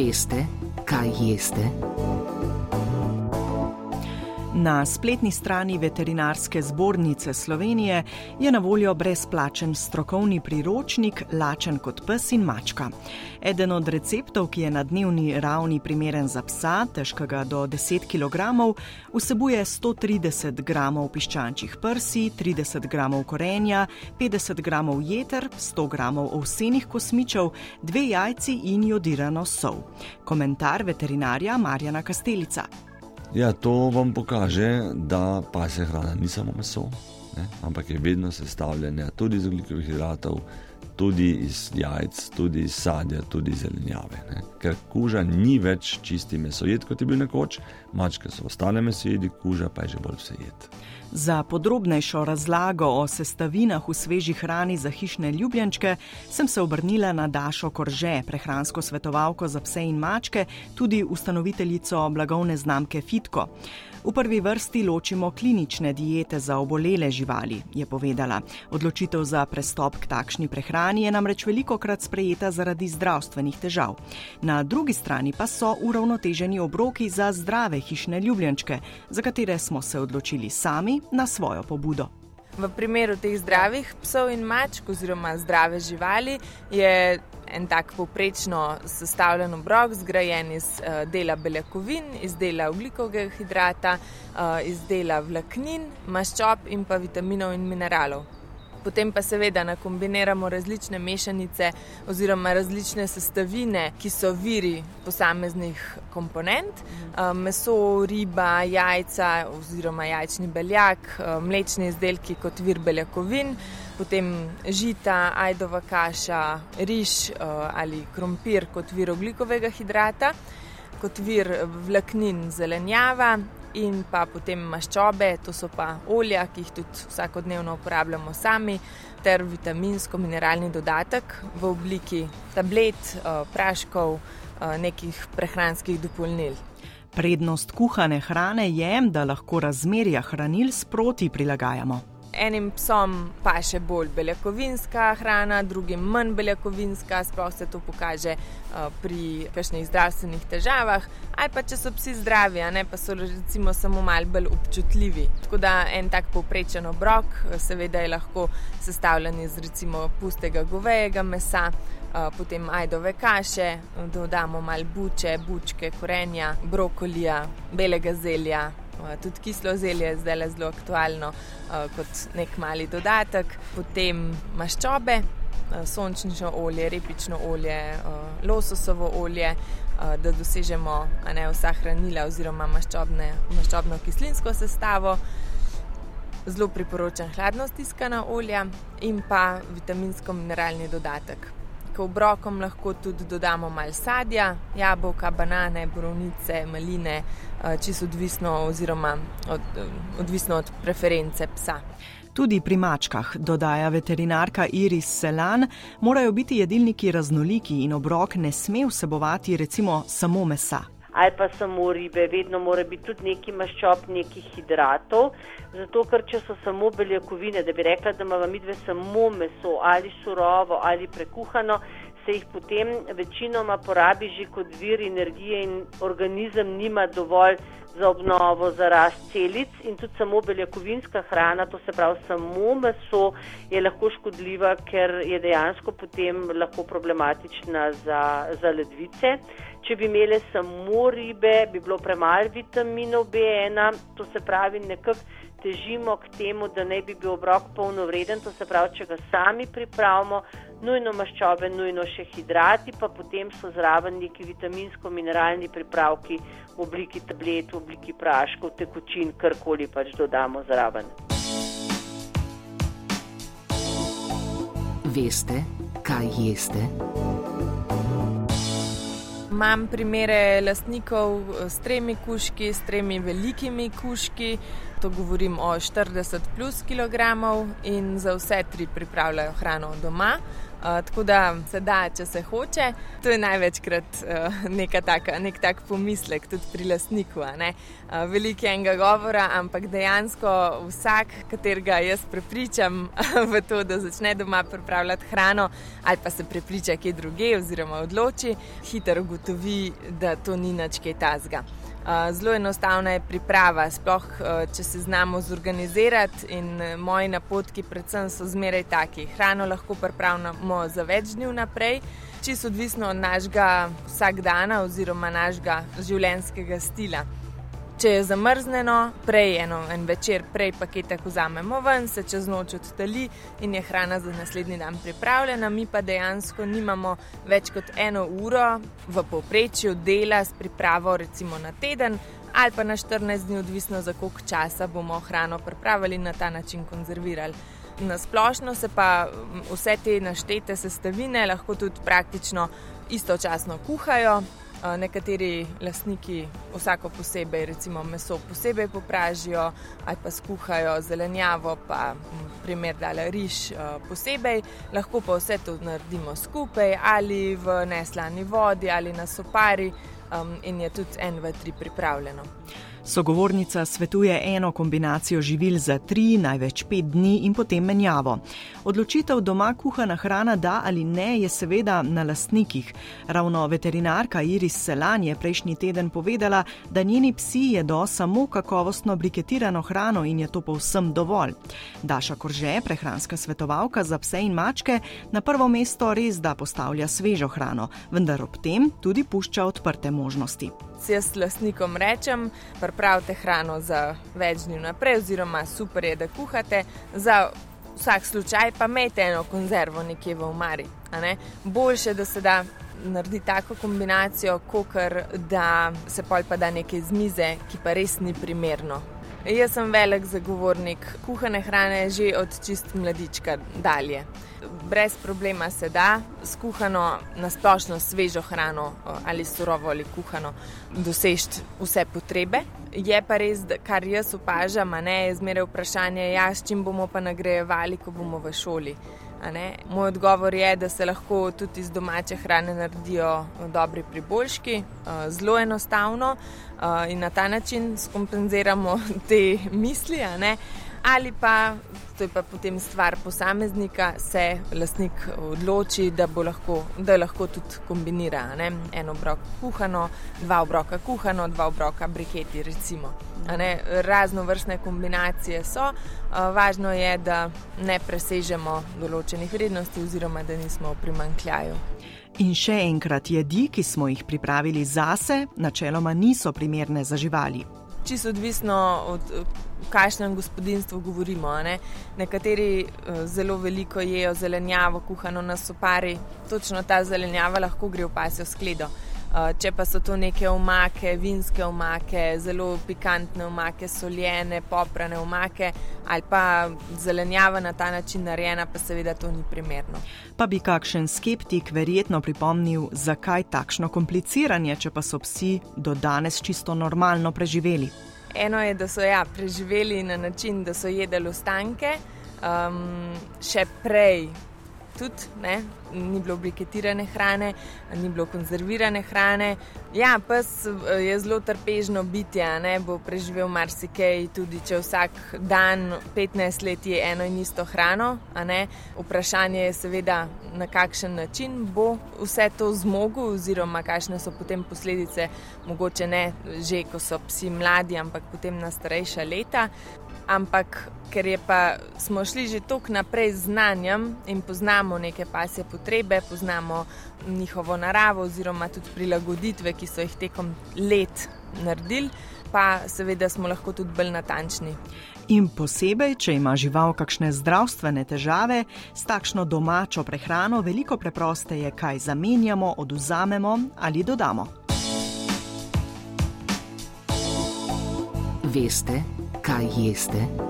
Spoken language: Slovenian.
Veste, kaj jeste? Na spletni strani Veterinarske zbornice Slovenije je na voljo brezplačen strokovni priročnik Lačen kot pes in mačka. Eden od receptov, ki je na dnevni ravni primeren za psa, težkega do 10 kg, vsebuje 130 g piščančjih prsi, 30 g korenja, 50 g jeter, 100 g ovsenih kosmičev, dve jajci in jodirano sol. Komentar veterinarja Marjana Kastelica. Ja, to vam pokaže, da pasja hrana ni samo meso, ne, ampak je vedno sestavljena tudi iz ugljikovih hidratov, tudi iz jajc, tudi iz sadja, tudi iz zelenjave. Ne. Ker koža ni več čisti mesojed, kot je bil nekoč, mačke so ostale mesojedi, koža pa je že bolj vsejed. Za podrobnejšo razlago o sestavinah v sveži hrani za hišne ljubljenčke sem se obrnila na Dašo Korže, prehransko svetovalko za pse in mačke, tudi ustanoviteljico blagovne znamke Fitko. V prvi vrsti ločimo klinične diete za obolele živali, je povedala. Odločitev za prestop k takšni prehrani je namreč veliko krat sprejeta zaradi zdravstvenih težav. Na drugi strani pa so uravnoteženi obroki za zdrave hišne ljubljenčke, za katere smo se odločili sami na svojo pobudo. V primeru teh zdravih psov in mačk, oziroma zdrave živali, je en tak poprečno sestavljen obrok, zgrajen iz uh, dela beljakovin, iz dela ugljikovega hidrata, uh, iz dela vlaknin, maščob in pa vitaminov in mineralov. Potem pa seveda nakombiniramo različne mešanice oziroma različne sestavine, ki so viri posameznih komponent: uh, meso, riba, jajca oziroma jajčni beljak, uh, mlečni izdelki kot vir beljakovin potem žita, ajdova kaša, riž eh, ali krompir kot vir oglikovega hidrata, kot vir vlaknin zelenjava in pa potem maščobe, to so pa olja, ki jih tudi vsakodnevno uporabljamo sami, ter vitaminsko-mineralni dodatek v obliki tablet, eh, praškov, eh, nekih prehranskih dopolnil. Prednost kuhane hrane je, da lahko razmerja hranil sproti prilagajamo. Enim psom pa še bolj beljakovinska hrana, drugim manj beljakovinska, sploh se to pokaže uh, pri kakšnih zdravstvenih težavah, ali pa če so psi zdravi, ne, pa so recimo samo mal bolj občutljivi. Tako da en tak povprečen obrok, seveda je lahko sestavljen iz recimo pustega govejega mesa, uh, potem ajdove kaše, dodamo mal buče, bučke, korenja, brokolija, belega zelja. Eh, tudi kislo zelje je zdaj zelo aktualno uh, kot nek mali dodatek, potem maščobe, uh, sončnično olje, repično olje, lososovo olje, da dosežemo ne, vsa hranila oziroma maščobne, maščobno kislinsko sestavo. Zelo priporočam hladno stiskana olja in pa vitaminsko-mineralni dodatek k obrokom lahko tudi dodamo malo sadja, jabolka, banane, borovnice, maline, eh, čisto odvisno, oziroma od, eh, odvisno od preference psa. Tudi pri mačkah, dodaja veterinarka Iris Selan, morajo biti jedilniki raznoliki in obrok ne sme vsebovati recimo samo mesa ali pa samo ribe, vedno mora biti tudi neki maščob, neki hidratov. Zato, ker če so samo beljakovine, da bi rekla, da imamo mi dve samo meso ali surovo ali prekuhano, se jih potem večinoma porabi že kot vir energije in organizem nima dovolj za obnovo, za rast celic in tudi samo beljakovinska hrana, to se pravi samo meso, je lahko škodljiva, ker je dejansko potem lahko problematična za, za ledvice. Če bi imeli samo ribe, bi bilo premalo vitaminov B1, to se pravi nekako težimo k temu, da ne bi bil obrok polnovreden, to se pravi, če ga sami pripravimo, nujno maščobe, nujno še hidrati, pa potem so zraven neki vitaminsko-mineralni pripravki v obliki tablet, v obliki praškov, tekočin, karkoli pač dodamo zraven. Veste, kaj jeste? Imam primere lastnikov s tremi kuški, s tremi velikimi kuški, to govorim o 40 plus kg in za vse tri pripravljajo hrano doma. Tako da se da, če se hoče. To je največkrat uh, taka, nek tak pomislek tudi pri lastniku. Uh, Veliko je enega govora, ampak dejansko vsak, katerega jaz prepričam v to, da začne doma pripravljati hrano ali pa se prepriča, kje druge, oziroma odloči, hitro ugotovi, da to ni nič kaj tazga. Zelo enostavna je priprava, sploh če se znamo zorganizirati. In moji napotki, predvsem, so zmeraj taki. Hrano lahko pripravimo za več dni vnaprej, čisto odvisno od našega vsakdana oziroma našega življenjskega stila. Če je zamrznjeno, prej eno en večer, prej paketek vzamemo ven, se čez noč odtali in je hrana za naslednji dan pripravljena. Mi pa dejansko nimamo več kot eno uro v povprečju dela s pripravo, recimo na teden ali pa na 14 dni, odvisno za koliko časa bomo hrano pripravili in na ta način konzervirali. Na splošno se pa vse te naštete sestavine lahko tudi praktično istočasno kuhajo, Nekateri lastniki vsako posebej, recimo meso posebej popražijo ali pa skuhajo zelenjavo, pa primer dale riž posebej, lahko pa vse to naredimo skupaj ali v neslani vodi ali na sopari in je tudi en, dva, tri pripravljeno. Sogovornica svetuje eno kombinacijo živil za tri, največ pet dni in potem menjavo. Odločitev doma kuhana hrana da ali ne je seveda na lastnikih. Ravno veterinarka Iris Selan je prejšnji teden povedala, da njeni psi jedo samo kakovostno briketirano hrano in je to povsem dovolj. Daša Korže, prehranska svetovalka za pse in mačke, na prvo mesto res da postavlja svežo hrano, vendar ob tem tudi pušča odprte možnosti. Jaz lastnikom rečem, pripravite hrano za več dni naprej, oziroma super je, da kuhate. Za vsak slučaj pa imejte eno konzervo nekje v umari. Boljše, da se da narediti tako kombinacijo, kot da se pol pa da nekaj z mize, ki pa res ni primerno. Jaz sem velik zagovornik kuhane hrane že od čist mladička dalje brez problema se da skuhano, nasplošno svežo hrano ali surovo ali kuhano doseči vse potrebe. Je pa res, kar jaz opažam, ne, je zmeraj vprašanje, ja, s čim bomo pa nagrajevali, ko bomo v šoli. Moj odgovor je, da se lahko tudi iz domače hrane naredijo dobri priboljški, zelo enostavno in na ta način skompenziramo te misli ali pa, to je pa potem stvar posameznika, se lastnik odloči, da, lahko, da lahko tudi kombinira ne? en obrok kuhano, dva obroka kuhano, dva obroka briketi. Razno vrstne kombinacije so, važno je, da ne presežemo določenih vrednosti, oziroma da nismo v primankljaju. In še enkrat, jedi, ki smo jih pripravili zase, načeloma niso primerne za živali čisto odvisno od kakšnem gospodinstvu govorimo. Ne? Nekateri uh, zelo veliko jejo zelenjavo, kuhano na sopari, točno ta zelenjava lahko gre v pasjo skledo. Uh, če pa so to neke omake, vinske omake, zelo pikantne omake, soljene, poprane omake ali pa zelenjava na ta način narejena, pa seveda to ni primerno. Pa bi kakšen skeptik verjetno pripomnil, zakaj takšno kompliciranje, če pa so psi do danes čisto normalno preživeli. Eno je, da so ja, preživeli na način, da so jedli ostanke, um, še prej tudi, ne? ni bilo briketirane hrane, ni bilo konzervirane hrane. Ja, pes eh, je zelo trpežno bitje, ne bo preživel marsikaj, tudi če vsak dan 15 let je eno in isto hrano. Vprašanje je seveda, na kakšen način bo vse to zmogel, oziroma kakšne so potem posledice, mogoče ne že, ko so psi mladi, ampak potem na starejša leta ampak ker pa, smo šli že toliko naprej z znanjem in poznamo neke pasje potrebe, poznamo njihovo naravo oziroma tudi prilagoditve, ki so jih tekom let naredili, pa seveda smo lahko tudi bolj natančni. In posebej, če ima žival kakšne zdravstvene težave, s takšno domačo prehrano veliko preprosteje, kaj zamenjamo, oduzamemo ali dodamo. Veste, kaj jeste?